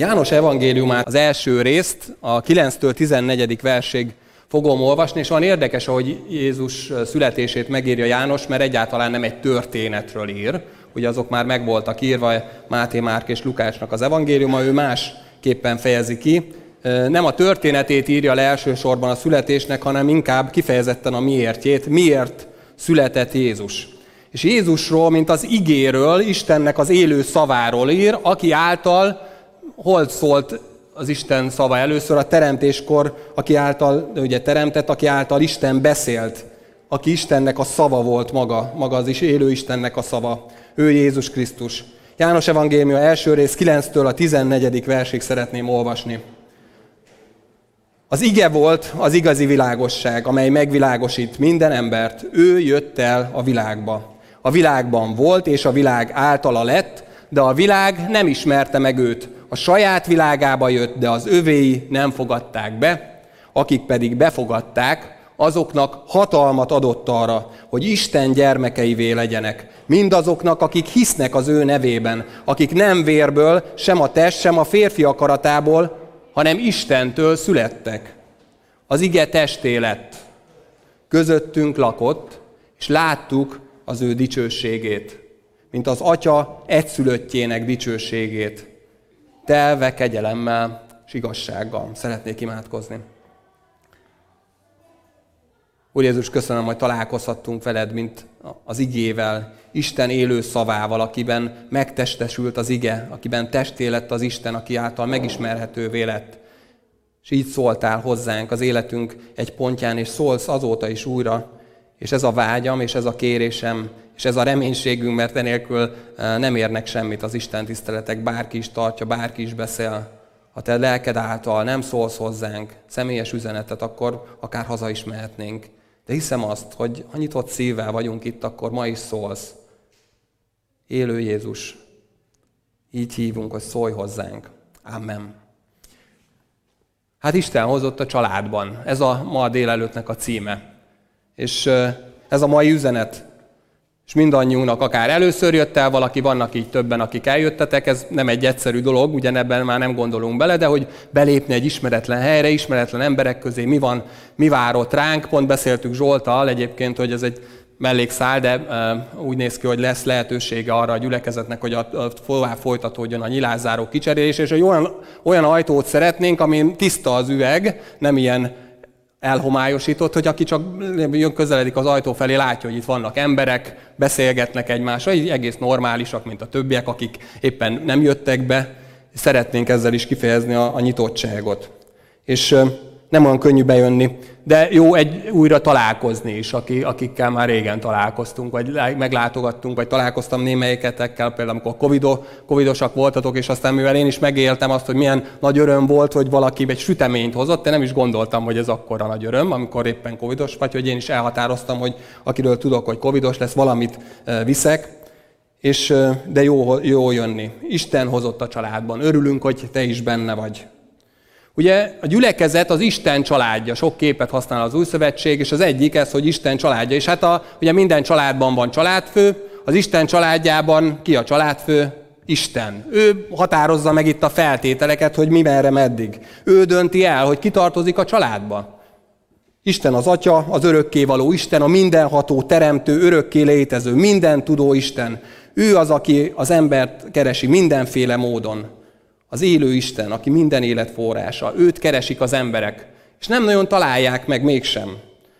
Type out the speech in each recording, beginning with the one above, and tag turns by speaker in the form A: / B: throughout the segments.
A: János evangéliumát, az első részt, a 9-től 14. versig fogom olvasni, és van érdekes, ahogy Jézus születését megírja János, mert egyáltalán nem egy történetről ír, ugye azok már meg voltak írva Máté, Márk és Lukácsnak az evangéliuma, ő másképpen fejezi ki. Nem a történetét írja le elsősorban a születésnek, hanem inkább kifejezetten a miértjét, miért született Jézus. És Jézusról, mint az igéről, Istennek az élő szaváról ír, aki által hol szólt az Isten szava először a teremtéskor, aki által, ugye teremtett, aki által Isten beszélt, aki Istennek a szava volt maga, maga az is élő Istennek a szava. Ő Jézus Krisztus. János Evangélium első rész 9-től a 14. versig szeretném olvasni. Az ige volt az igazi világosság, amely megvilágosít minden embert. Ő jött el a világba. A világban volt, és a világ általa lett, de a világ nem ismerte meg őt. A saját világába jött, de az övéi nem fogadták be, akik pedig befogadták, azoknak hatalmat adott arra, hogy Isten gyermekeivé legyenek. Mindazoknak, akik hisznek az ő nevében, akik nem vérből, sem a test, sem a férfi akaratából, hanem Istentől születtek. Az ige testé lett. Közöttünk lakott, és láttuk az ő dicsőségét, mint az atya egyszülöttjének dicsőségét. Telve kegyelemmel és igazsággal. Szeretnék imádkozni. Úr Jézus, köszönöm, hogy találkozhattunk veled, mint az igével, Isten élő szavával, akiben megtestesült az ige, akiben testé lett az Isten, aki által megismerhetővé lett. És így szóltál hozzánk az életünk egy pontján, és szólsz azóta is újra, és ez a vágyam, és ez a kérésem, és ez a reménységünk, mert enélkül eh, nem érnek semmit az Isten tiszteletek, bárki is tartja, bárki is beszél. Ha te lelked által nem szólsz hozzánk személyes üzenetet, akkor akár haza is mehetnénk. De hiszem azt, hogy ha nyitott szívvel vagyunk itt, akkor ma is szólsz. Élő Jézus, így hívunk, hogy szólj hozzánk. Amen. Hát Isten hozott a családban. Ez a ma délelőttnek a címe. És ez a mai üzenet és mindannyiunknak akár először jött el valaki, vannak így többen, akik eljöttetek, ez nem egy egyszerű dolog, ugyanebben már nem gondolunk bele, de hogy belépni egy ismeretlen helyre, ismeretlen emberek közé, mi van, mi várott ránk, pont beszéltük Zsoltal egyébként, hogy ez egy mellékszál, de úgy néz ki, hogy lesz lehetősége arra a gyülekezetnek, hogy a, folytatódjon a nyilázáró kicserélés, és egy olyan, olyan ajtót szeretnénk, ami tiszta az üveg, nem ilyen elhomályosított, hogy aki csak jön közeledik az ajtó felé, látja, hogy itt vannak emberek, beszélgetnek egymással, így egész normálisak, mint a többiek, akik éppen nem jöttek be. Szeretnénk ezzel is kifejezni a, a nyitottságot. És nem olyan könnyű bejönni, de jó egy újra találkozni is, aki, akikkel már régen találkoztunk, vagy meglátogattunk, vagy találkoztam némelyiketekkel, például amikor covido, covidosak voltatok, és aztán mivel én is megéltem azt, hogy milyen nagy öröm volt, hogy valaki egy süteményt hozott, én nem is gondoltam, hogy ez akkora nagy öröm, amikor éppen covidos vagy, hogy én is elhatároztam, hogy akiről tudok, hogy covidos lesz, valamit viszek, és, de jó, jó jönni. Isten hozott a családban. Örülünk, hogy te is benne vagy. Ugye a gyülekezet az Isten családja, sok képet használ az új szövetség, és az egyik ez, hogy Isten családja. És hát a, ugye minden családban van családfő, az Isten családjában ki a családfő? Isten. Ő határozza meg itt a feltételeket, hogy mi merre meddig. Ő dönti el, hogy ki tartozik a családba. Isten az Atya, az örökkévaló Isten, a mindenható, teremtő, örökké létező, minden tudó Isten. Ő az, aki az embert keresi mindenféle módon az élő Isten, aki minden élet forrása. Őt keresik az emberek, és nem nagyon találják meg mégsem.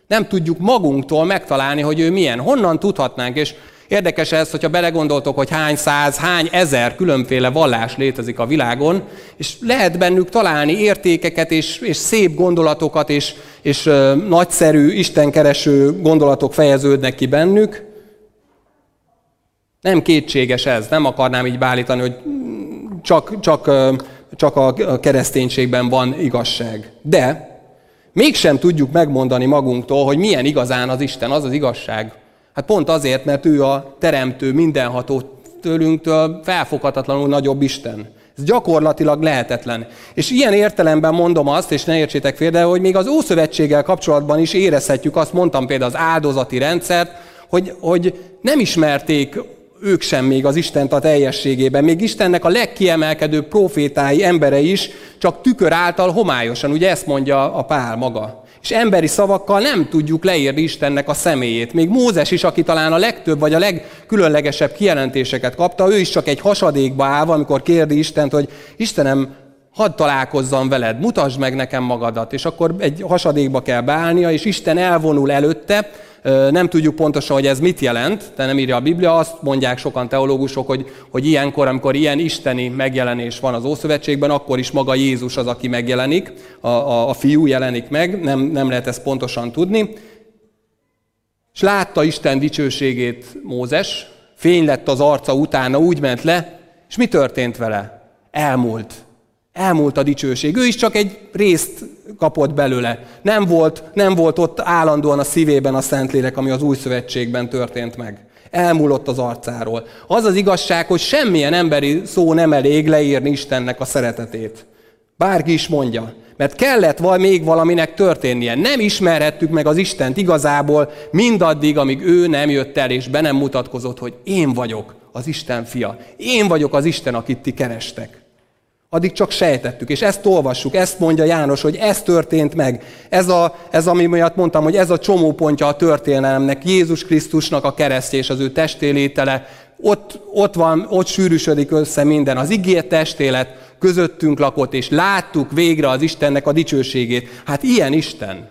A: Nem tudjuk magunktól megtalálni, hogy ő milyen. Honnan tudhatnánk, és Érdekes ez, hogyha belegondoltok, hogy hány száz, hány ezer különféle vallás létezik a világon, és lehet bennük találni értékeket és, és szép gondolatokat, és, és ö, nagyszerű, istenkereső gondolatok fejeződnek ki bennük. Nem kétséges ez, nem akarnám így beállítani, hogy csak, csak, csak a kereszténységben van igazság. De mégsem tudjuk megmondani magunktól, hogy milyen igazán az Isten, az az igazság. Hát pont azért, mert ő a teremtő, mindenható tőlünktől felfoghatatlanul nagyobb Isten. Ez gyakorlatilag lehetetlen. És ilyen értelemben mondom azt, és ne értsétek félre, hogy még az Ószövetséggel kapcsolatban is érezhetjük azt, mondtam például az áldozati rendszert, hogy, hogy nem ismerték ők sem még az Istent a teljességében. Még Istennek a legkiemelkedőbb profétái, embere is csak tükör által homályosan, ugye ezt mondja a Pál maga. És emberi szavakkal nem tudjuk leírni Istennek a személyét. Még Mózes is, aki talán a legtöbb vagy a legkülönlegesebb kijelentéseket kapta, ő is csak egy hasadékba állva, amikor kérdi Istent, hogy Istenem, hadd találkozzam veled, mutasd meg nekem magadat. És akkor egy hasadékba kell beállnia, és Isten elvonul előtte, nem tudjuk pontosan, hogy ez mit jelent, de nem írja a Biblia. Azt mondják sokan teológusok, hogy, hogy ilyenkor, amikor ilyen isteni megjelenés van az Ószövetségben, akkor is maga Jézus az, aki megjelenik, a, a, a fiú jelenik meg, nem, nem lehet ezt pontosan tudni. És látta Isten dicsőségét Mózes, fény lett az arca utána, úgy ment le, és mi történt vele? Elmúlt. Elmúlt a dicsőség. Ő is csak egy részt kapott belőle. Nem volt, nem volt ott állandóan a szívében a Szentlélek, ami az új szövetségben történt meg. Elmúlott az arcáról. Az az igazság, hogy semmilyen emberi szó nem elég leírni Istennek a szeretetét. Bárki is mondja. Mert kellett val még valaminek történnie. Nem ismerhettük meg az Istent igazából mindaddig, amíg ő nem jött el és be nem mutatkozott, hogy én vagyok az Isten fia. Én vagyok az Isten, akit ti kerestek. Addig csak sejtettük, és ezt olvassuk, ezt mondja János, hogy ez történt meg. Ez, a, ez ami miatt mondtam, hogy ez a csomópontja a történelemnek, Jézus Krisztusnak a keresztje és az ő testélétele, ott, ott van, ott sűrűsödik össze minden. Az ígért testélet közöttünk lakott, és láttuk végre az Istennek a dicsőségét. Hát ilyen Isten,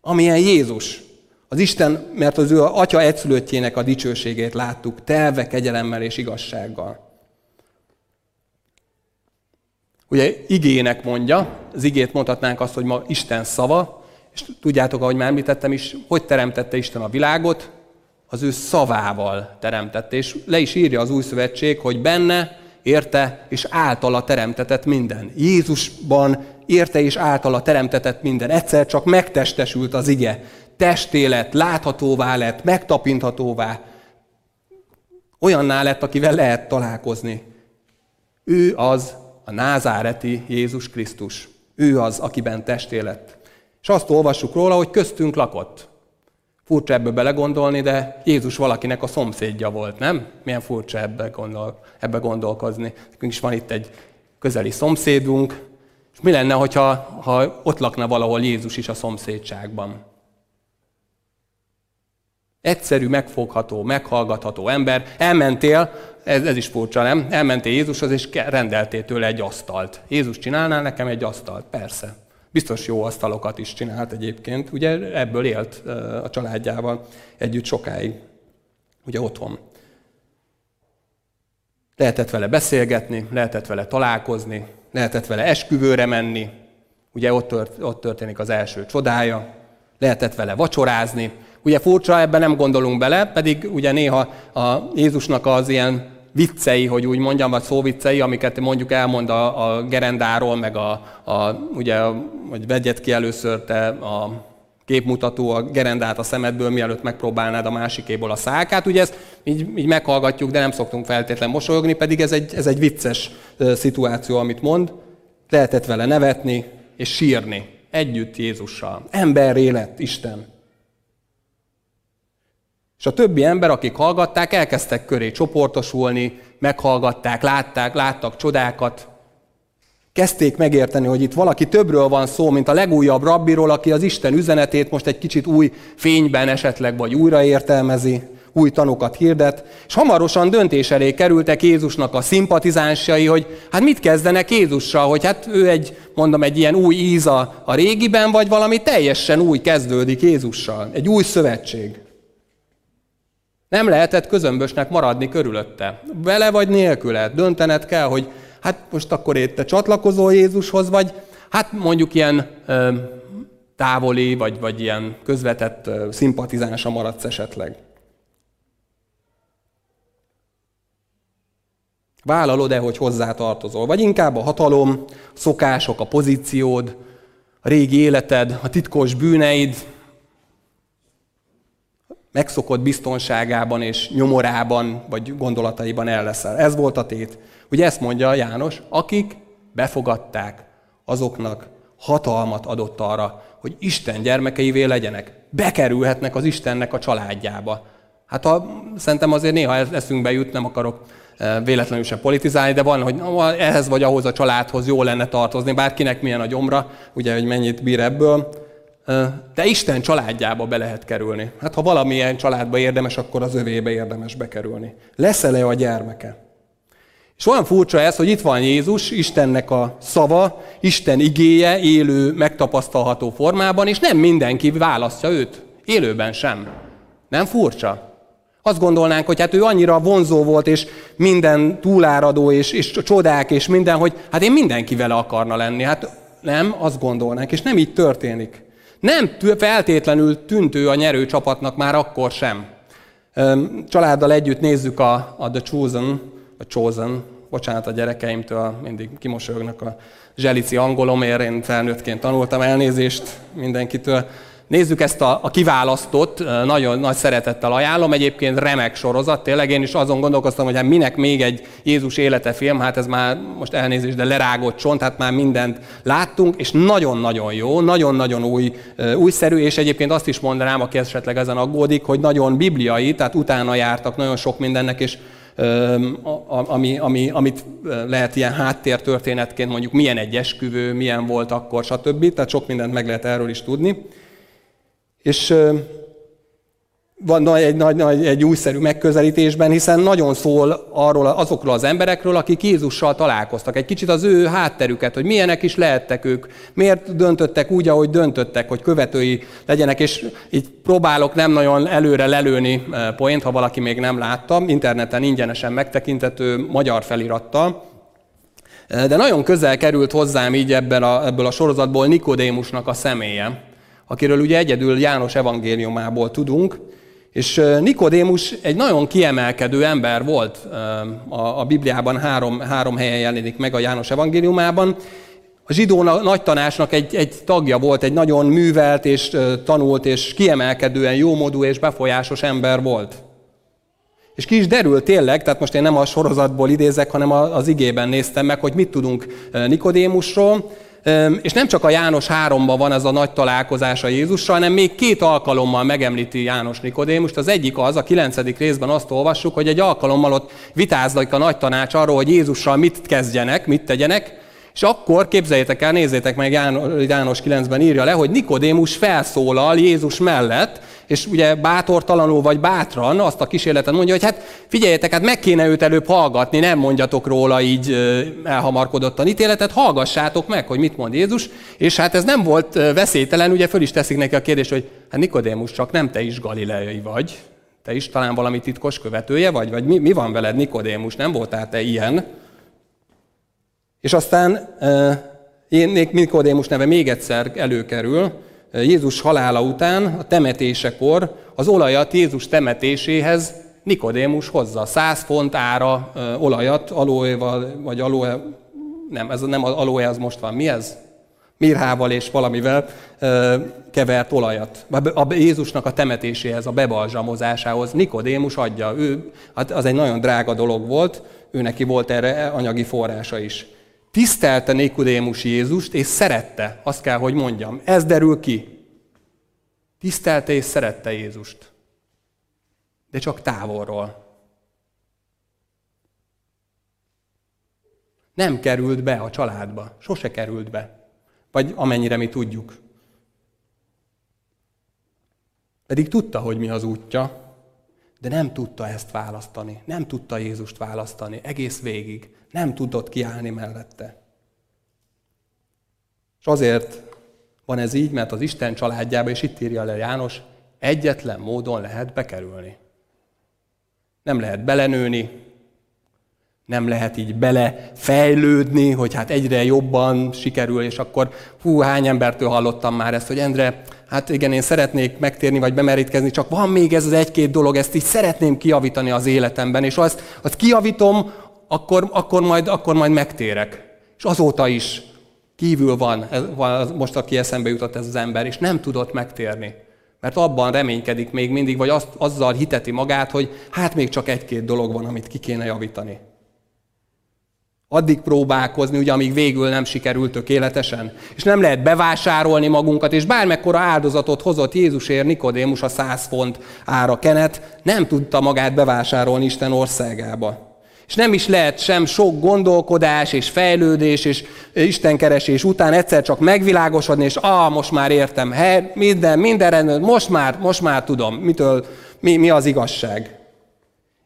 A: amilyen Jézus. Az Isten, mert az ő atya egyszülöttjének a dicsőségét láttuk, telve kegyelemmel és igazsággal. Ugye igének mondja, az igét mondhatnánk azt, hogy ma Isten szava, és tudjátok, ahogy már említettem is, hogy teremtette Isten a világot? Az ő szavával teremtette, és le is írja az új szövetség, hogy benne, érte és általa teremtetett minden. Jézusban érte és általa teremtetett minden. Egyszer csak megtestesült az ige. Testélet, láthatóvá lett, megtapinthatóvá. Olyanná lett, akivel lehet találkozni. Ő az, a názáreti Jézus Krisztus. Ő az, akiben testé lett. És azt olvassuk róla, hogy köztünk lakott. Furcsa ebbe belegondolni, de Jézus valakinek a szomszédja volt, nem? Milyen furcsa ebbe, gondol, ebbe gondolkozni. Nekünk is van itt egy közeli szomszédunk, és mi lenne, hogyha, ha ott lakna valahol Jézus is a szomszédságban? Egyszerű, megfogható, meghallgatható ember. Elmentél, ez, ez is furcsa, nem? Elmentél Jézushoz, és rendeltél tőle egy asztalt. Jézus csinálnál nekem egy asztalt? Persze. Biztos jó asztalokat is csinált egyébként. Ugye ebből élt a családjával együtt sokáig. Ugye otthon. Lehetett vele beszélgetni, lehetett vele találkozni, lehetett vele esküvőre menni. Ugye ott, tört, ott történik az első csodája. Lehetett vele vacsorázni, Ugye furcsa, ebben nem gondolunk bele, pedig ugye néha a Jézusnak az ilyen viccei, hogy úgy mondjam, vagy szóviccei, amiket mondjuk elmond a, a gerendáról, meg a, a ugye, hogy vegyed ki először te a képmutató a gerendát a szemedből, mielőtt megpróbálnád a másikéból a szákát. Ugye ezt így, így meghallgatjuk, de nem szoktunk feltétlenül mosolyogni, pedig ez egy, ez egy vicces szituáció, amit mond. Lehetett vele nevetni és sírni együtt Jézussal. Ember élet, Isten. És a többi ember, akik hallgatták, elkezdtek köré csoportosulni, meghallgatták, látták, láttak csodákat. Kezdték megérteni, hogy itt valaki többről van szó, mint a legújabb rabbiról, aki az Isten üzenetét most egy kicsit új fényben esetleg, vagy újraértelmezi, új tanokat hirdet, és hamarosan döntés elé kerültek Jézusnak a szimpatizánsai, hogy hát mit kezdenek Jézussal, hogy hát ő egy, mondom, egy ilyen új íz a, a régiben, vagy valami teljesen új kezdődik Jézussal, egy új szövetség. Nem lehetett közömbösnek maradni körülötte. Vele vagy nélküle. Döntened kell, hogy hát most akkor itt te csatlakozol Jézushoz, vagy hát mondjuk ilyen ö, távoli, vagy, vagy ilyen közvetett ö, szimpatizánsa maradsz esetleg. Vállalod-e, hogy hozzá tartozol? Vagy inkább a hatalom, a szokások, a pozíciód, a régi életed, a titkos bűneid, megszokott biztonságában és nyomorában vagy gondolataiban el. Ez volt a tét. Ugye ezt mondja János, akik befogadták, azoknak hatalmat adott arra, hogy Isten gyermekeivé legyenek. Bekerülhetnek az Istennek a családjába. Hát ha, szerintem azért néha eszünkbe jut, nem akarok véletlenül sem politizálni, de van, hogy ehhez vagy ahhoz a családhoz jó lenne tartozni, bárkinek milyen a gyomra, ugye, hogy mennyit bír ebből. De Isten családjába be lehet kerülni. Hát ha valamilyen családba érdemes, akkor az övébe érdemes bekerülni. Lesz-e a gyermeke? És olyan furcsa ez, hogy itt van Jézus, Istennek a szava, Isten igéje, élő, megtapasztalható formában, és nem mindenki választja őt. Élőben sem. Nem furcsa? Azt gondolnánk, hogy hát ő annyira vonzó volt, és minden túláradó, és, és csodák, és minden, hogy hát én mindenki vele akarna lenni. Hát nem, azt gondolnánk, és nem így történik. Nem feltétlenül tűntő a nyerő csapatnak már akkor sem. Családdal együtt nézzük a, a The Chosen, a Chosen, bocsánat a gyerekeimtől, mindig kimosolyognak a zselici angolomért, én felnőttként tanultam elnézést mindenkitől. Nézzük ezt a, a kiválasztott, nagyon nagy szeretettel ajánlom, egyébként remek sorozat, tényleg én is azon gondolkoztam, hogy hát minek még egy Jézus élete film, hát ez már most elnézést, de lerágott csont, hát már mindent láttunk, és nagyon-nagyon jó, nagyon-nagyon új, újszerű, és egyébként azt is mondanám, aki esetleg ezen aggódik, hogy nagyon bibliai, tehát utána jártak nagyon sok mindennek, és ami, ami, amit lehet ilyen háttértörténetként mondjuk milyen egy esküvő, milyen volt akkor, stb. Tehát sok mindent meg lehet erről is tudni. És van egy, nagy, nagy, egy újszerű megközelítésben, hiszen nagyon szól arról, azokról az emberekről, akik Jézussal találkoztak. Egy kicsit az ő hátterüket, hogy milyenek is lehettek ők, miért döntöttek úgy, ahogy döntöttek, hogy követői legyenek, és így próbálok nem nagyon előre lelőni point, ha valaki még nem látta, interneten ingyenesen megtekintető magyar felirattal. De nagyon közel került hozzám így ebben a, ebből a sorozatból Nikodémusnak a személye akiről ugye egyedül János evangéliumából tudunk, és Nikodémus egy nagyon kiemelkedő ember volt a Bibliában, három, három helyen jelenik meg a János evangéliumában. A zsidó nagy tanácsnak egy, egy tagja volt, egy nagyon művelt és tanult és kiemelkedően jómodú és befolyásos ember volt. És ki is derül tényleg, tehát most én nem a sorozatból idézek, hanem az igében néztem meg, hogy mit tudunk Nikodémusról. És nem csak a János 3-ban van ez a nagy találkozása Jézussal, hanem még két alkalommal megemlíti János Nikodémust. Az egyik az, a kilencedik részben azt olvassuk, hogy egy alkalommal ott vitáznak a nagy tanács arról, hogy Jézussal mit kezdjenek, mit tegyenek, és akkor képzeljétek el, nézzétek meg, János 9-ben írja le, hogy Nikodémus felszólal Jézus mellett, és ugye bátortalanul vagy bátran azt a kísérletet mondja, hogy hát figyeljetek, hát meg kéne őt előbb hallgatni, nem mondjatok róla így elhamarkodottan ítéletet, hallgassátok meg, hogy mit mond Jézus, és hát ez nem volt veszélytelen, ugye föl is teszik neki a kérdést, hogy hát Nikodémus, csak nem te is galileai vagy, te is talán valami titkos követője vagy, vagy mi, mi van veled Nikodémus, nem voltál te ilyen? És aztán én Nikodémus neve még egyszer előkerül, Jézus halála után, a temetésekor az olajat Jézus temetéséhez Nikodémus hozza. 100 font ára olajat, aloéval, vagy aloe, nem, ez nem az aloe, az most van. Mi ez? Mirhával és valamivel kevert olajat. A Jézusnak a temetéséhez, a bebalzsamozásához Nikodémus adja. Ő, hát az egy nagyon drága dolog volt, ő neki volt erre anyagi forrása is. Tisztelte Nikodémus Jézust, és szerette, azt kell, hogy mondjam. Ez derül ki. Tisztelte és szerette Jézust. De csak távolról. Nem került be a családba. Sose került be. Vagy amennyire mi tudjuk. Pedig tudta, hogy mi az útja, de nem tudta ezt választani. Nem tudta Jézust választani egész végig nem tudott kiállni mellette. És azért van ez így, mert az Isten családjába, és itt írja le János, egyetlen módon lehet bekerülni. Nem lehet belenőni, nem lehet így belefejlődni, hogy hát egyre jobban sikerül, és akkor hú, hány embertől hallottam már ezt, hogy Endre, hát igen, én szeretnék megtérni, vagy bemerítkezni, csak van még ez az egy-két dolog, ezt így szeretném kiavítani az életemben, és azt, azt kiavítom, akkor, akkor, majd, akkor majd megtérek. És azóta is kívül van, van most, aki eszembe jutott ez az ember, és nem tudott megtérni. Mert abban reménykedik még mindig, vagy azt, azzal hiteti magát, hogy hát még csak egy-két dolog van, amit ki kéne javítani. Addig próbálkozni, ugye, amíg végül nem sikerült tökéletesen. És nem lehet bevásárolni magunkat, és bármekkora áldozatot hozott Jézusért Nikodémus a száz font ára kenet, nem tudta magát bevásárolni Isten országába. És nem is lehet sem sok gondolkodás és fejlődés és istenkeresés után egyszer csak megvilágosodni, és ah, most már értem, he, minden, minden rendben, most már, most már tudom, mitől, mi, mi az igazság.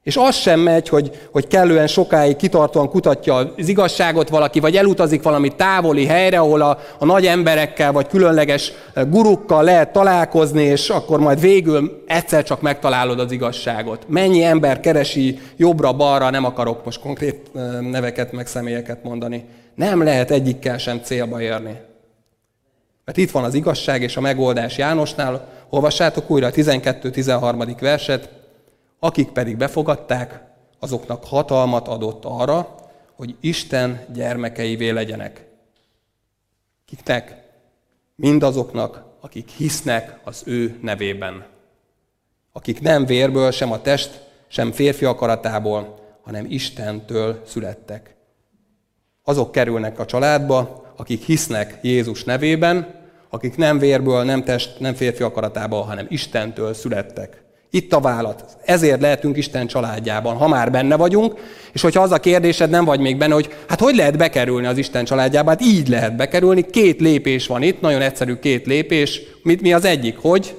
A: És az sem megy, hogy, hogy kellően sokáig kitartóan kutatja az igazságot valaki, vagy elutazik valami távoli helyre, ahol a, a nagy emberekkel, vagy különleges gurukkal lehet találkozni, és akkor majd végül egyszer csak megtalálod az igazságot. Mennyi ember keresi jobbra-balra, nem akarok most konkrét neveket, meg személyeket mondani. Nem lehet egyikkel sem célba érni. Mert itt van az igazság és a megoldás Jánosnál. Olvassátok újra a 12-13. verset akik pedig befogadták, azoknak hatalmat adott arra, hogy Isten gyermekeivé legyenek. Kiknek? Mindazoknak, akik hisznek az ő nevében. Akik nem vérből, sem a test, sem férfi akaratából, hanem Istentől születtek. Azok kerülnek a családba, akik hisznek Jézus nevében, akik nem vérből, nem test, nem férfi akaratából, hanem Istentől születtek. Itt a vállalat. Ezért lehetünk Isten családjában, ha már benne vagyunk, és hogyha az a kérdésed nem vagy még benne, hogy hát hogy lehet bekerülni az Isten családjába, hát így lehet bekerülni. Két lépés van itt, nagyon egyszerű két lépés. Mit, mi az egyik? Hogy?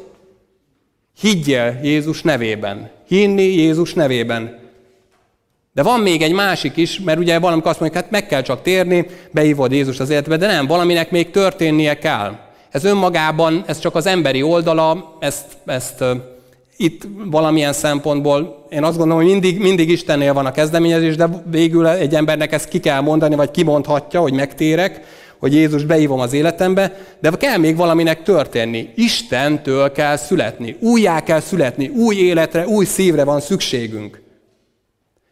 A: Higgyél Jézus nevében. Hinni Jézus nevében. De van még egy másik is, mert ugye valamikor azt mondjuk, hát meg kell csak térni, beívod Jézus az életbe, de nem, valaminek még történnie kell. Ez önmagában, ez csak az emberi oldala, ezt, ezt itt valamilyen szempontból én azt gondolom, hogy mindig, mindig Istennél van a kezdeményezés, de végül egy embernek ezt ki kell mondani, vagy kimondhatja, hogy megtérek, hogy Jézus beívom az életembe, de kell még valaminek történni. Istentől kell születni, újjá kell születni, új életre, új szívre van szükségünk.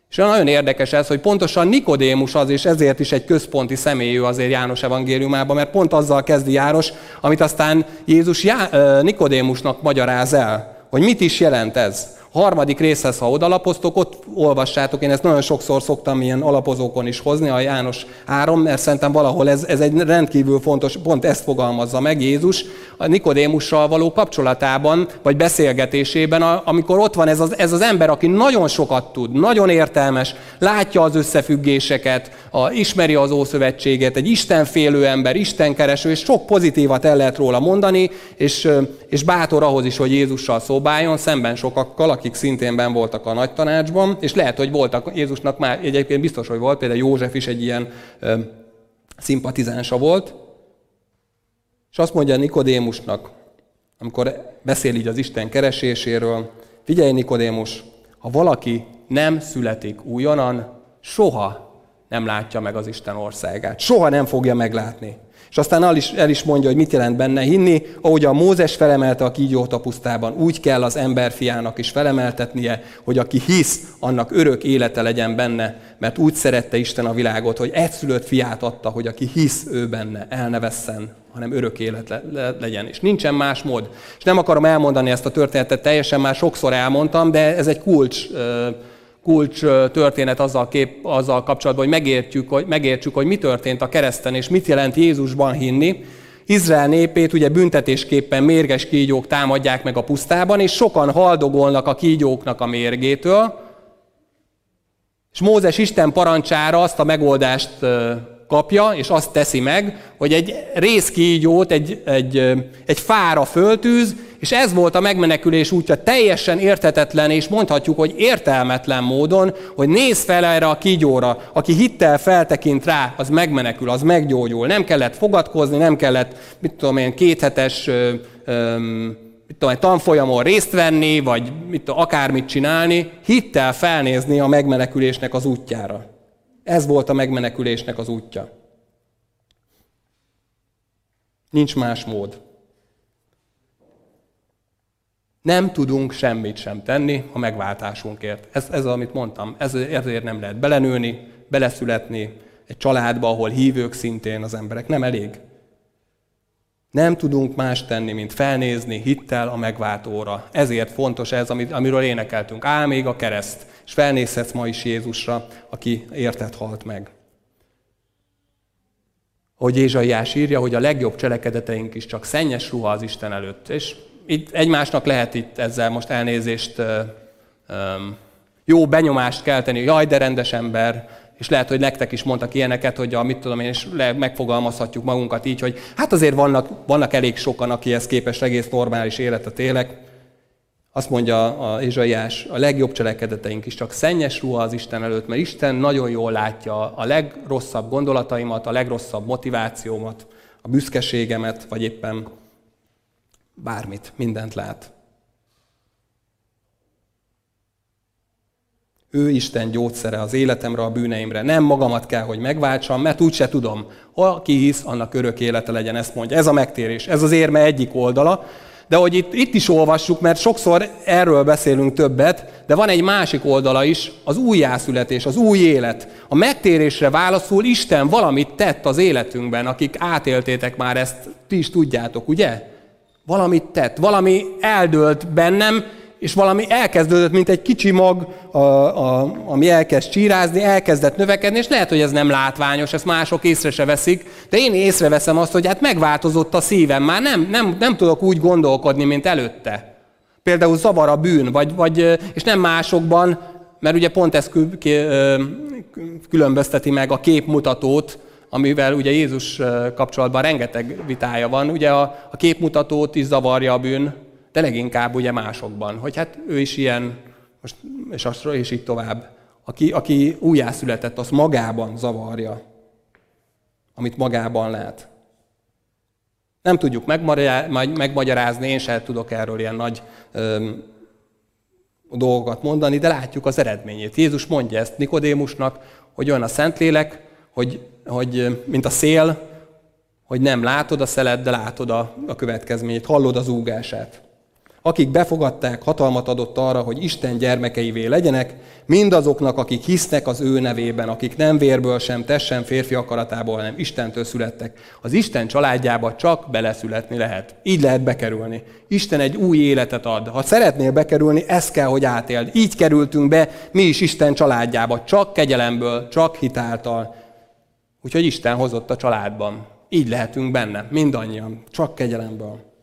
A: És nagyon érdekes ez, hogy pontosan Nikodémus az, és ezért is egy központi személyű azért János evangéliumában, mert pont azzal kezdi János, amit aztán Jézus Nikodémusnak magyaráz el hogy mit is jelent ez harmadik részhez, ha odalapoztok, ott olvassátok, én ezt nagyon sokszor szoktam ilyen alapozókon is hozni, a János 3, mert szerintem valahol ez, ez egy rendkívül fontos, pont ezt fogalmazza meg Jézus a Nikodémussal való kapcsolatában, vagy beszélgetésében, amikor ott van ez az, ez az ember, aki nagyon sokat tud, nagyon értelmes, látja az összefüggéseket, a, ismeri az Ószövetséget, egy istenfélő ember, istenkereső, és sok pozitívat el lehet róla mondani, és, és bátor ahhoz is, hogy Jézussal szobáljon, szemben sokakkal, akik szintén ben voltak a nagy tanácsban, és lehet, hogy voltak, Jézusnak már egyébként biztos, hogy volt, például József is egy ilyen ö, szimpatizánsa volt, és azt mondja Nikodémusnak, amikor beszél így az Isten kereséséről, figyelj Nikodémus, ha valaki nem születik újonnan, soha nem látja meg az Isten országát. Soha nem fogja meglátni. És aztán el is, el is mondja, hogy mit jelent benne hinni, ahogy a Mózes felemelte a kígyót a pusztában, úgy kell az emberfiának is felemeltetnie, hogy aki hisz, annak örök élete legyen benne, mert úgy szerette Isten a világot, hogy egyszülött fiát adta, hogy aki hisz ő benne, el ne vesszen, hanem örök élet le, le, legyen. És nincsen más mód. És nem akarom elmondani ezt a történetet, teljesen már sokszor elmondtam, de ez egy kulcs kulcs történet azzal, kép, azzal kapcsolatban, hogy megértjük, hogy megértsük, hogy mi történt a kereszten, és mit jelent Jézusban hinni. Izrael népét ugye büntetésképpen mérges kígyók támadják meg a pusztában, és sokan haldogolnak a kígyóknak a mérgétől, és Mózes Isten parancsára azt a megoldást kapja, és azt teszi meg, hogy egy részkígyót egy, egy, egy fára föltűz, és ez volt a megmenekülés útja teljesen értetetlen, és mondhatjuk, hogy értelmetlen módon, hogy néz fel erre a kígyóra, aki hittel feltekint rá, az megmenekül, az meggyógyul. Nem kellett fogadkozni, nem kellett, mit tudom én, kéthetes mit tudom, egy tanfolyamon részt venni, vagy mit tudom, akármit csinálni, hittel felnézni a megmenekülésnek az útjára. Ez volt a megmenekülésnek az útja. Nincs más mód. Nem tudunk semmit sem tenni a megváltásunkért. Ez, ez amit mondtam, ez, ezért nem lehet belenőni, beleszületni egy családba, ahol hívők szintén az emberek. Nem elég. Nem tudunk más tenni, mint felnézni hittel a megváltóra. Ezért fontos ez, amiről énekeltünk. Áll még a kereszt, és felnézhetsz ma is Jézusra, aki érted halt meg. hogy Ézsaiás írja, hogy a legjobb cselekedeteink is csak szennyes ruha az Isten előtt. És itt egymásnak lehet itt ezzel most elnézést, jó benyomást kelteni, jaj, de rendes ember, és lehet, hogy nektek is mondtak ilyeneket, hogy a, mit tudom én, és le, megfogalmazhatjuk magunkat így, hogy hát azért vannak, vannak elég sokan, akihez képest egész normális életet élek. Azt mondja a Izsaiás, a legjobb cselekedeteink is csak szennyes ruha az Isten előtt, mert Isten nagyon jól látja a legrosszabb gondolataimat, a legrosszabb motivációmat, a büszkeségemet, vagy éppen bármit, mindent lát. Ő Isten gyógyszere az életemre, a bűneimre. Nem magamat kell, hogy megváltsam, mert úgyse tudom. Ha ki hisz, annak örök élete legyen, ezt mondja. Ez a megtérés, ez az érme egyik oldala. De hogy itt, itt is olvassuk, mert sokszor erről beszélünk többet, de van egy másik oldala is, az újjászületés, az új élet. A megtérésre válaszul Isten valamit tett az életünkben, akik átéltétek már ezt, ti is tudjátok, ugye? Valamit tett, valami eldőlt bennem, és valami elkezdődött, mint egy kicsi mag, a, a, ami elkezd csírázni, elkezdett növekedni, és lehet, hogy ez nem látványos, ezt mások észre se veszik, de én észreveszem azt, hogy hát megváltozott a szívem, már nem, nem, nem tudok úgy gondolkodni, mint előtte. Például zavar a bűn, vagy, vagy, és nem másokban, mert ugye pont ez különbözteti meg a képmutatót, amivel ugye Jézus kapcsolatban rengeteg vitája van. Ugye a, a képmutatót is zavarja a bűn, de leginkább ugye másokban, hogy hát ő is ilyen, most, és, azt, és így tovább. Aki, aki újjászületett, az magában zavarja, amit magában lát. Nem tudjuk megmagyarázni, én sem tudok erről ilyen nagy öm, dolgokat mondani, de látjuk az eredményét. Jézus mondja ezt Nikodémusnak, hogy olyan a Szentlélek, hogy, hogy mint a szél, hogy nem látod a szelet, de látod a, a következményét, hallod az úgását akik befogadták, hatalmat adott arra, hogy Isten gyermekeivé legyenek, mindazoknak, akik hisznek az ő nevében, akik nem vérből sem, tessen férfi akaratából, hanem Istentől születtek. Az Isten családjába csak beleszületni lehet. Így lehet bekerülni. Isten egy új életet ad. Ha szeretnél bekerülni, ezt kell, hogy átéld. Így kerültünk be mi is Isten családjába, csak kegyelemből, csak hitáltal. Úgyhogy Isten hozott a családban. Így lehetünk benne, mindannyian, csak kegyelemből.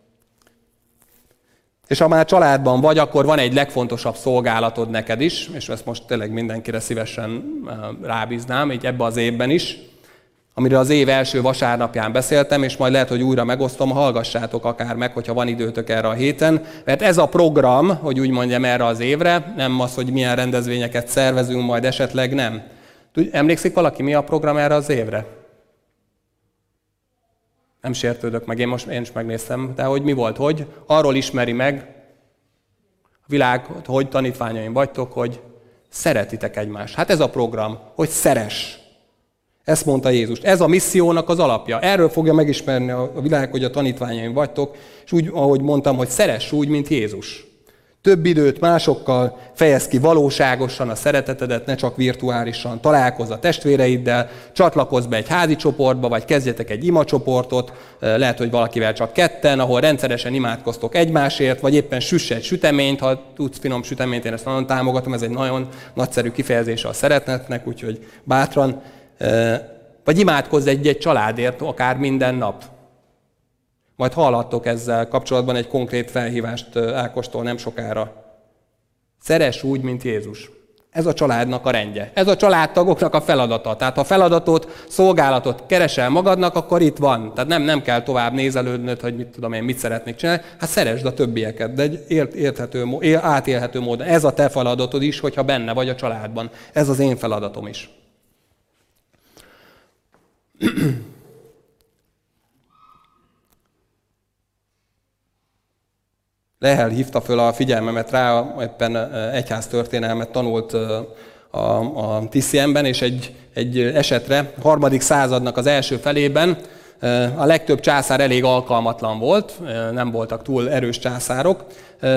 A: És ha már családban vagy, akkor van egy legfontosabb szolgálatod neked is, és ezt most tényleg mindenkire szívesen eh, rábíznám, így ebbe az évben is, amiről az év első vasárnapján beszéltem, és majd lehet, hogy újra megosztom, hallgassátok akár meg, hogyha van időtök erre a héten, mert ez a program, hogy úgy mondjam erre az évre, nem az, hogy milyen rendezvényeket szervezünk, majd esetleg nem. Emlékszik valaki, mi a program erre az évre? Nem sértődök meg, én most én is megnéztem, de hogy mi volt, hogy arról ismeri meg a világ, hogy tanítványaim vagytok, hogy szeretitek egymást. Hát ez a program, hogy szeres. Ezt mondta Jézus. Ez a missziónak az alapja. Erről fogja megismerni a világ, hogy a tanítványaim vagytok, és úgy, ahogy mondtam, hogy szeress úgy, mint Jézus. Több időt másokkal fejez ki valóságosan a szeretetedet, ne csak virtuálisan. Találkozz a testvéreiddel, csatlakozz be egy házi csoportba, vagy kezdjetek egy imacsoportot, lehet, hogy valakivel csak ketten, ahol rendszeresen imádkoztok egymásért, vagy éppen süss egy süteményt, ha tudsz finom süteményt, én ezt nagyon támogatom, ez egy nagyon nagyszerű kifejezése a szeretetnek, úgyhogy bátran. Vagy imádkozz egy-egy családért, akár minden nap. Majd hallhattok ezzel kapcsolatban egy konkrét felhívást Ákostól nem sokára. Szeres úgy, mint Jézus. Ez a családnak a rendje. Ez a családtagoknak a feladata. Tehát ha feladatot, szolgálatot keresel magadnak, akkor itt van. Tehát nem, nem kell tovább nézelődnöd, hogy mit tudom én, mit szeretnék csinálni. Hát szeresd a többieket, de egy ért, érthető, átélhető módon. Ez a te feladatod is, hogyha benne vagy a családban. Ez az én feladatom is. Lehel hívta föl a figyelmemet rá, éppen egyház történelmet tanult a, a Tiszienben, és egy, egy esetre, harmadik századnak az első felében a legtöbb császár elég alkalmatlan volt, nem voltak túl erős császárok.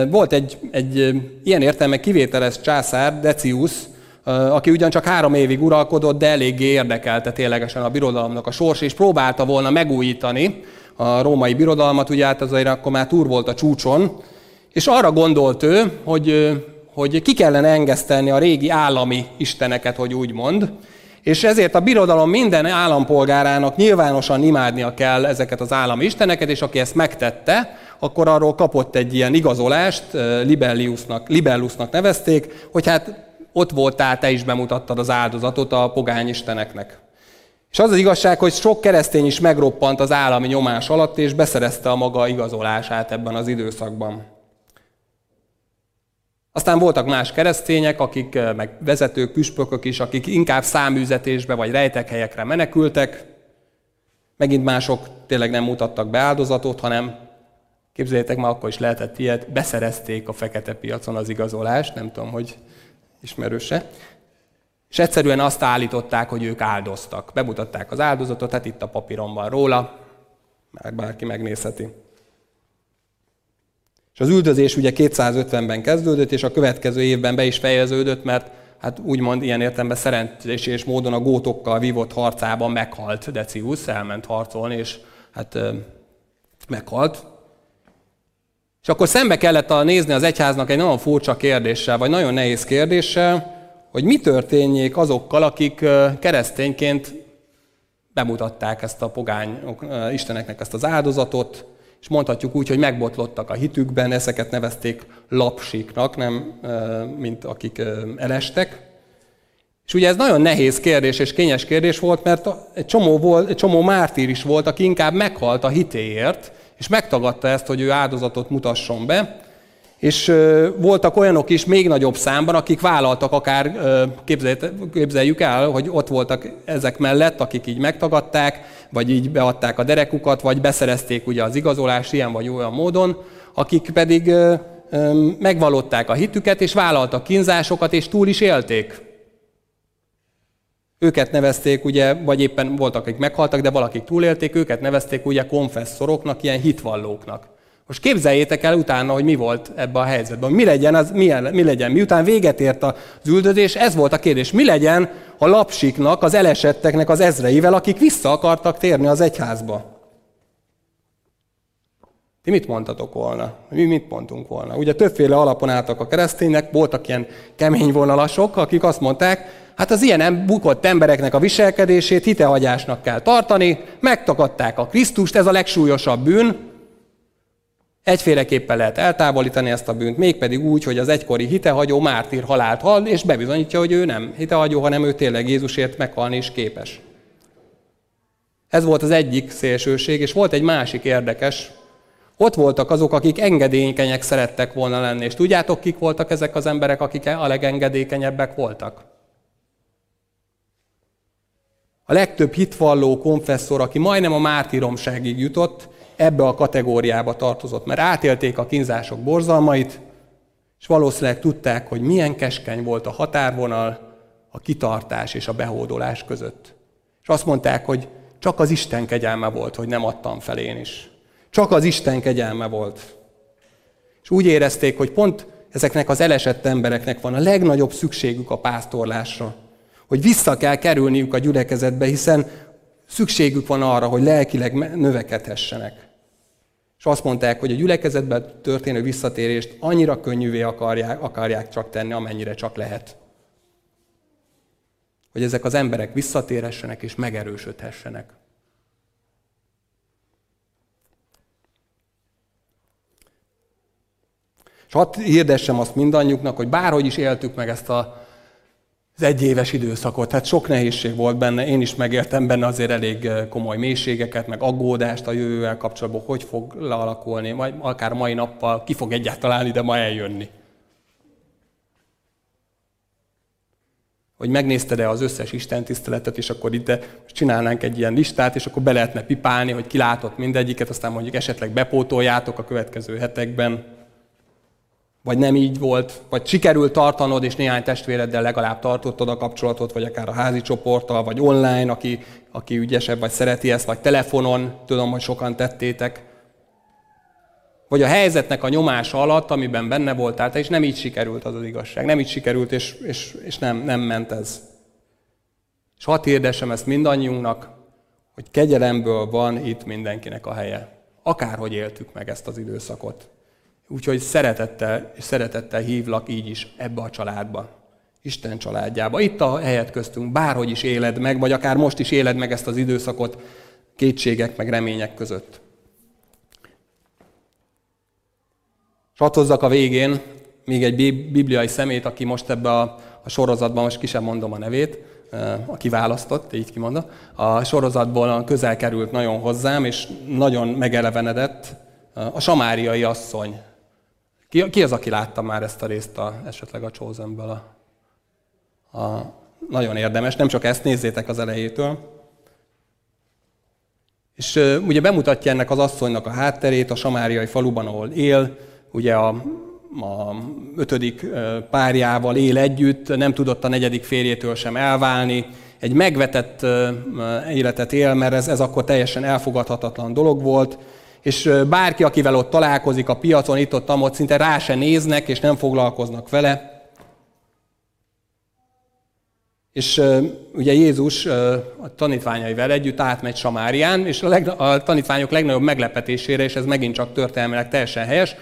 A: Volt egy, egy ilyen értelme kivételes császár, Decius, aki ugyancsak három évig uralkodott, de eléggé érdekelte ténylegesen a birodalomnak a sors, és próbálta volna megújítani a római birodalmat, ugye hát azért akkor már túr volt a csúcson, és arra gondolt ő, hogy, hogy ki kellene engesztelni a régi állami isteneket, hogy úgy mond, És ezért a birodalom minden állampolgárának nyilvánosan imádnia kell ezeket az állami isteneket, és aki ezt megtette, akkor arról kapott egy ilyen igazolást, Libelliusnak, Libellusnak nevezték, hogy hát ott voltál, te is bemutattad az áldozatot a pogány isteneknek. És az az igazság, hogy sok keresztény is megroppant az állami nyomás alatt, és beszerezte a maga igazolását ebben az időszakban. Aztán voltak más keresztények, akik, meg vezetők, püspökök is, akik inkább száműzetésbe vagy rejtek helyekre menekültek. Megint mások tényleg nem mutattak be áldozatot, hanem képzeljétek, már akkor is lehetett ilyet, beszerezték a fekete piacon az igazolást, nem tudom, hogy ismerőse. És egyszerűen azt állították, hogy ők áldoztak. Bemutatták az áldozatot, hát itt a papíron van róla, már bárki megnézheti. És az üldözés ugye 250-ben kezdődött, és a következő évben be is fejeződött, mert hát úgymond ilyen értelemben szerencsés módon a gótokkal vívott harcában meghalt Decius, elment harcolni, és hát meghalt. És akkor szembe kellett nézni az egyháznak egy nagyon furcsa kérdéssel, vagy nagyon nehéz kérdéssel, hogy mi történjék azokkal, akik keresztényként bemutatták ezt a pogány isteneknek ezt az áldozatot, és mondhatjuk úgy, hogy megbotlottak a hitükben, ezeket nevezték lapsiknak, nem mint akik elestek. És ugye ez nagyon nehéz kérdés és kényes kérdés volt, mert egy csomó, volt, egy csomó mártír is volt, aki inkább meghalt a hitéért, és megtagadta ezt, hogy ő áldozatot mutasson be. És voltak olyanok is még nagyobb számban, akik vállaltak akár, képzeljük el, hogy ott voltak ezek mellett, akik így megtagadták, vagy így beadták a derekukat, vagy beszerezték ugye az igazolást ilyen vagy olyan módon, akik pedig megvalották a hitüket, és vállaltak kínzásokat, és túl is élték. Őket nevezték, ugye, vagy éppen voltak, akik meghaltak, de valakik túlélték, őket nevezték ugye konfesszoroknak, ilyen hitvallóknak. Most képzeljétek el utána, hogy mi volt ebben a helyzetben. Mi legyen, az, mi, mi legyen. Miután véget ért az üldözés, ez volt a kérdés. Mi legyen a lapsiknak, az elesetteknek az ezreivel, akik vissza akartak térni az egyházba? Ti mit mondtatok volna? Mi mit mondtunk volna? Ugye többféle alapon álltak a keresztények, voltak ilyen kemény vonalasok, akik azt mondták, hát az ilyen bukott embereknek a viselkedését hitehagyásnak kell tartani, megtakadták a Krisztust, ez a legsúlyosabb bűn, Egyféleképpen lehet eltávolítani ezt a bűnt, mégpedig úgy, hogy az egykori hitehagyó mártír halált hal, és bebizonyítja, hogy ő nem hitehagyó, hanem ő tényleg Jézusért meghalni is képes. Ez volt az egyik szélsőség, és volt egy másik érdekes. Ott voltak azok, akik engedékenyek szerettek volna lenni. És tudjátok, kik voltak ezek az emberek, akik a legengedékenyebbek voltak? A legtöbb hitvalló konfesszor, aki majdnem a mártíromságig jutott, ebbe a kategóriába tartozott, mert átélték a kínzások borzalmait, és valószínűleg tudták, hogy milyen keskeny volt a határvonal a kitartás és a behódolás között. És azt mondták, hogy csak az Isten kegyelme volt, hogy nem adtam fel én is. Csak az Isten kegyelme volt. És úgy érezték, hogy pont ezeknek az elesett embereknek van a legnagyobb szükségük a pásztorlásra. Hogy vissza kell kerülniük a gyülekezetbe, hiszen szükségük van arra, hogy lelkileg növekedhessenek. És azt mondták, hogy a gyülekezetben történő visszatérést annyira könnyűvé akarják, akarják csak tenni, amennyire csak lehet. Hogy ezek az emberek visszatérhessenek és megerősödhessenek. És hadd hirdessem azt mindannyiuknak, hogy bárhogy is éltük meg ezt a az egyéves időszakot. Hát sok nehézség volt benne, én is megértem benne azért elég eh, komoly mélységeket, meg aggódást a jövővel kapcsolatban, hogy fog lealakulni, vagy akár mai nappal ki fog egyáltalán ide ma eljönni. Hogy megnézted-e az összes Isten tiszteletet, és akkor ide csinálnánk egy ilyen listát, és akkor be lehetne pipálni, hogy ki látott mindegyiket, aztán mondjuk esetleg bepótoljátok a következő hetekben vagy nem így volt, vagy sikerült tartanod, és néhány testvéreddel legalább tartottad a kapcsolatot, vagy akár a házi csoporttal, vagy online, aki, aki ügyesebb, vagy szereti ezt, vagy telefonon, tudom, hogy sokan tettétek. Vagy a helyzetnek a nyomása alatt, amiben benne voltál, te és nem így sikerült az az igazság. Nem így sikerült, és, és, és nem, nem ment ez. És hadd hirdessem ezt mindannyiunknak, hogy kegyelemből van itt mindenkinek a helye. Akárhogy éltük meg ezt az időszakot. Úgyhogy szeretettel szeretettel hívlak így is ebbe a családba. Isten családjába. Itt a helyet köztünk, bárhogy is éled meg, vagy akár most is éled meg ezt az időszakot kétségek meg remények között. És hozzak a végén még egy bibliai szemét, aki most ebbe a, a sorozatban, most ki sem mondom a nevét, aki választott, így kimondom, a sorozatból közel került nagyon hozzám, és nagyon megelevenedett a samáriai asszony. Ki, ki az, aki látta már ezt a részt a, esetleg a Chosenből? A, a, nagyon érdemes, nem csak ezt nézzétek az elejétől. És ugye bemutatja ennek az asszonynak a hátterét a samáriai faluban, ahol él, ugye a, a ötödik párjával él együtt, nem tudott a negyedik férjétől sem elválni, egy megvetett életet él, mert ez, ez akkor teljesen elfogadhatatlan dolog volt, és bárki, akivel ott találkozik a piacon, itt-ott, ott szinte rá se néznek, és nem foglalkoznak vele. És ugye Jézus a tanítványaival együtt átmegy Samárián, és a, leg, a tanítványok legnagyobb meglepetésére, és ez megint csak történelmileg teljesen helyes,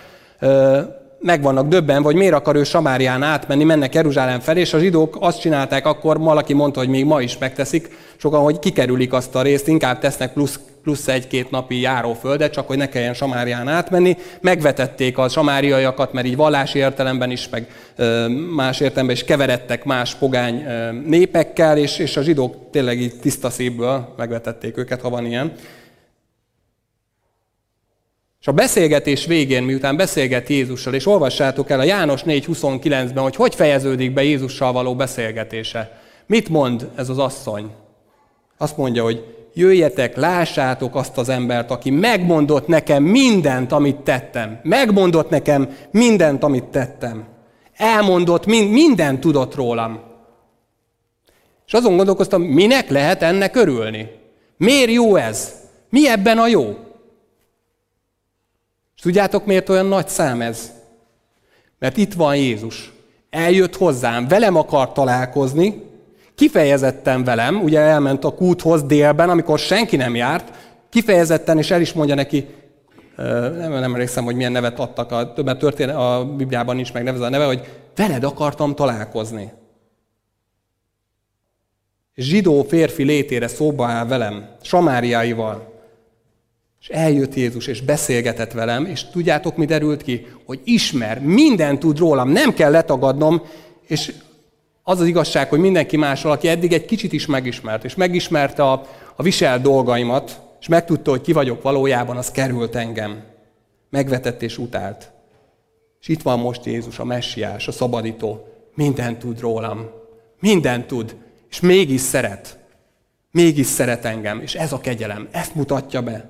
A: meg vannak döbben, vagy miért akar ő Samárián átmenni, mennek Jeruzsálem felé, és a zsidók azt csinálták akkor, valaki mondta, hogy még ma is megteszik, sokan, hogy kikerülik azt a részt, inkább tesznek plusz, plusz egy-két napi járóföldet, csak hogy ne kelljen Samárián átmenni. Megvetették a samáriaiakat, mert így vallási értelemben is, meg más értelemben is keveredtek más pogány népekkel, és, és a zsidók tényleg így tiszta szívből megvetették őket, ha van ilyen. És a beszélgetés végén, miután beszélget Jézussal, és olvassátok el a János 4.29-ben, hogy hogy fejeződik be Jézussal való beszélgetése. Mit mond ez az asszony? Azt mondja, hogy jöjjetek, lássátok azt az embert, aki megmondott nekem mindent, amit tettem. Megmondott nekem mindent, amit tettem. Elmondott, mind, mindent tudott rólam. És azon gondolkoztam, minek lehet ennek örülni? Miért jó ez? Mi ebben a jó? Tudjátok, miért olyan nagy szám ez? Mert itt van Jézus. Eljött hozzám, velem akar találkozni, kifejezetten velem, ugye elment a kúthoz délben, amikor senki nem járt, kifejezetten, és el is mondja neki, nem, nem emlékszem, hogy milyen nevet adtak, a, többet történet, a Bibliában nincs meg nevezve a neve, hogy veled akartam találkozni. Zsidó férfi létére szóba áll velem, Samáriáival. És eljött Jézus, és beszélgetett velem, és tudjátok, mi derült ki? Hogy ismer, minden tud rólam, nem kell letagadnom, és az az igazság, hogy mindenki más, aki eddig egy kicsit is megismert, és megismerte a, a visel dolgaimat, és megtudta, hogy ki vagyok valójában, az került engem. Megvetett és utált. És itt van most Jézus, a messiás, a szabadító. Minden tud rólam. Minden tud. És mégis szeret. Mégis szeret engem. És ez a kegyelem. Ezt mutatja be.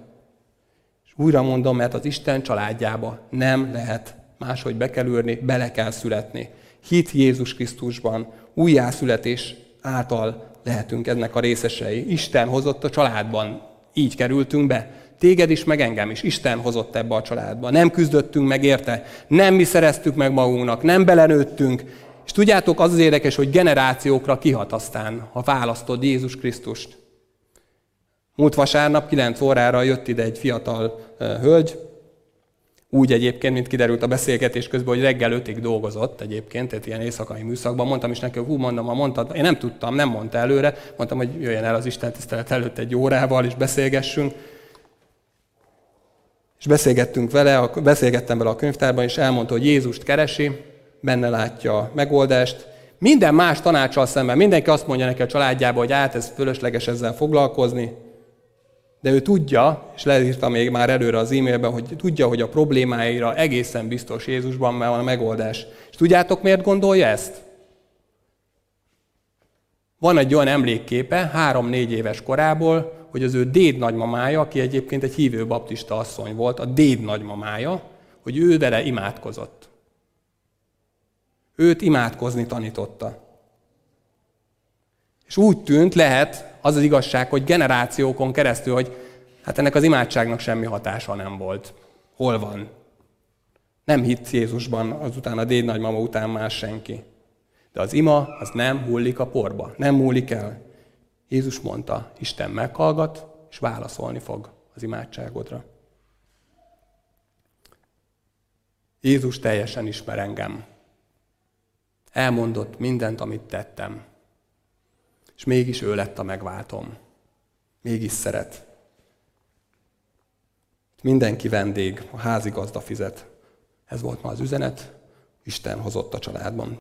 A: Újra mondom, mert az Isten családjába nem lehet máshogy bekerülni, bele kell születni. Hit Jézus Krisztusban, újjászületés által lehetünk ennek a részesei. Isten hozott a családban, így kerültünk be. Téged is, meg engem is. Isten hozott ebbe a családba. Nem küzdöttünk meg érte, nem mi szereztük meg magunknak, nem belenőttünk. És tudjátok, az az érdekes, hogy generációkra kihat aztán, ha választod Jézus Krisztust. Múlt vasárnap 9 órára jött ide egy fiatal hölgy, úgy egyébként, mint kiderült a beszélgetés közben, hogy reggel ötig dolgozott egyébként, tehát ilyen éjszakai műszakban. Mondtam is neki, hogy hú, mondom, ha mondtad, én nem tudtam, nem mondta előre, mondtam, hogy jöjjen el az Isten tisztelet előtt egy órával, és beszélgessünk. És beszélgettünk vele, beszélgettem vele a könyvtárban, és elmondta, hogy Jézust keresi, benne látja a megoldást. Minden más tanácsal szemben, mindenki azt mondja neki a családjába, hogy át, ez fölösleges ezzel foglalkozni, de ő tudja, és leírta még már előre az e-mailben, hogy tudja, hogy a problémáira egészen biztos Jézusban van a megoldás. És tudjátok, miért gondolja ezt? Van egy olyan emlékképe, három-négy éves korából, hogy az ő déd nagymamája, aki egyébként egy hívő baptista asszony volt, a déd nagymamája, hogy ő vele imádkozott. Őt imádkozni tanította. És úgy tűnt, lehet, az az igazság, hogy generációkon keresztül, hogy hát ennek az imádságnak semmi hatása nem volt. Hol van? Nem hitt Jézusban azután a déd nagymama után más senki. De az ima az nem hullik a porba, nem múlik el. Jézus mondta, Isten meghallgat, és válaszolni fog az imádságodra. Jézus teljesen ismer engem. Elmondott mindent, amit tettem. És mégis ő lett a megváltom. Mégis szeret. Mindenki vendég, a házigazda fizet. Ez volt ma az üzenet, Isten hozott a családban.